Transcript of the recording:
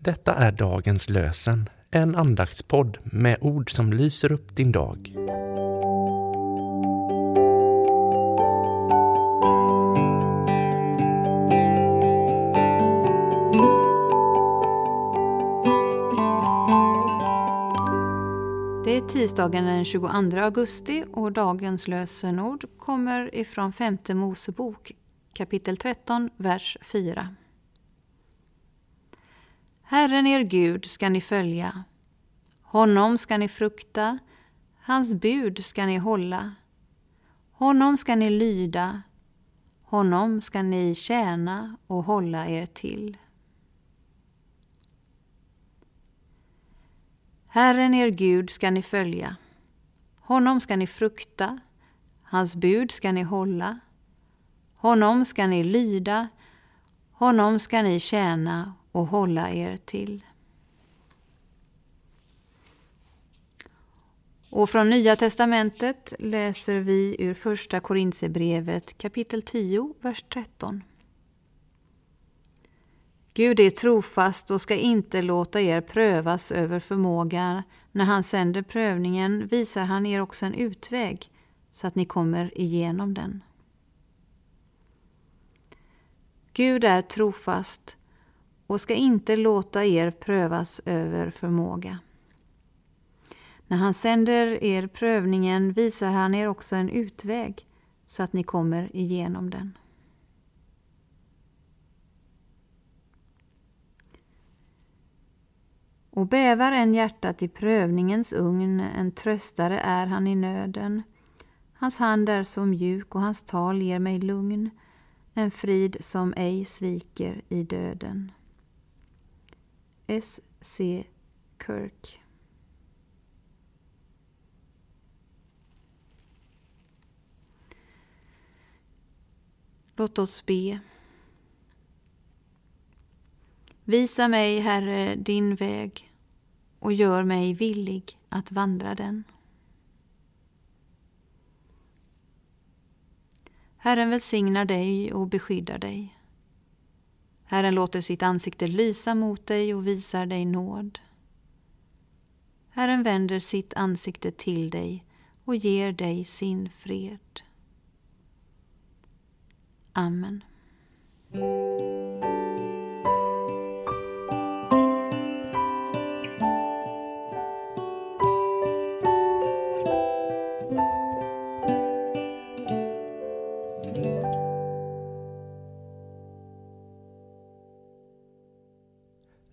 Detta är dagens lösen, en andaktspodd med ord som lyser upp din dag. Det är tisdagen den 22 augusti och dagens lösenord kommer ifrån femte Mosebok kapitel 13, vers 4. Herren er Gud ska ni följa. Honom ska ni frukta, hans bud ska ni hålla. Honom ska ni lyda, honom ska ni tjäna och hålla er till. Herren er Gud ska ni följa. Honom ska ni frukta, hans bud ska ni hålla. Honom ska ni lyda, honom ska ni tjäna och hålla er till. Och från Nya testamentet läser vi ur Första Korintsebrevet kapitel 10, vers 13. Gud är trofast och ska inte låta er prövas över förmåga. När han sänder prövningen visar han er också en utväg så att ni kommer igenom den. Gud är trofast och ska inte låta er prövas över förmåga. När han sänder er prövningen visar han er också en utväg så att ni kommer igenom den. Och bävar en hjärtat i prövningens ugn, en tröstare är han i nöden. Hans hand är så mjuk och hans tal ger mig lugn, en frid som ej sviker i döden. S. C. Kirk Låt oss be. Visa mig, Herre, din väg och gör mig villig att vandra den. Herren välsignar dig och beskyddar dig. Herren låter sitt ansikte lysa mot dig och visar dig nåd. Herren vänder sitt ansikte till dig och ger dig sin fred. Amen.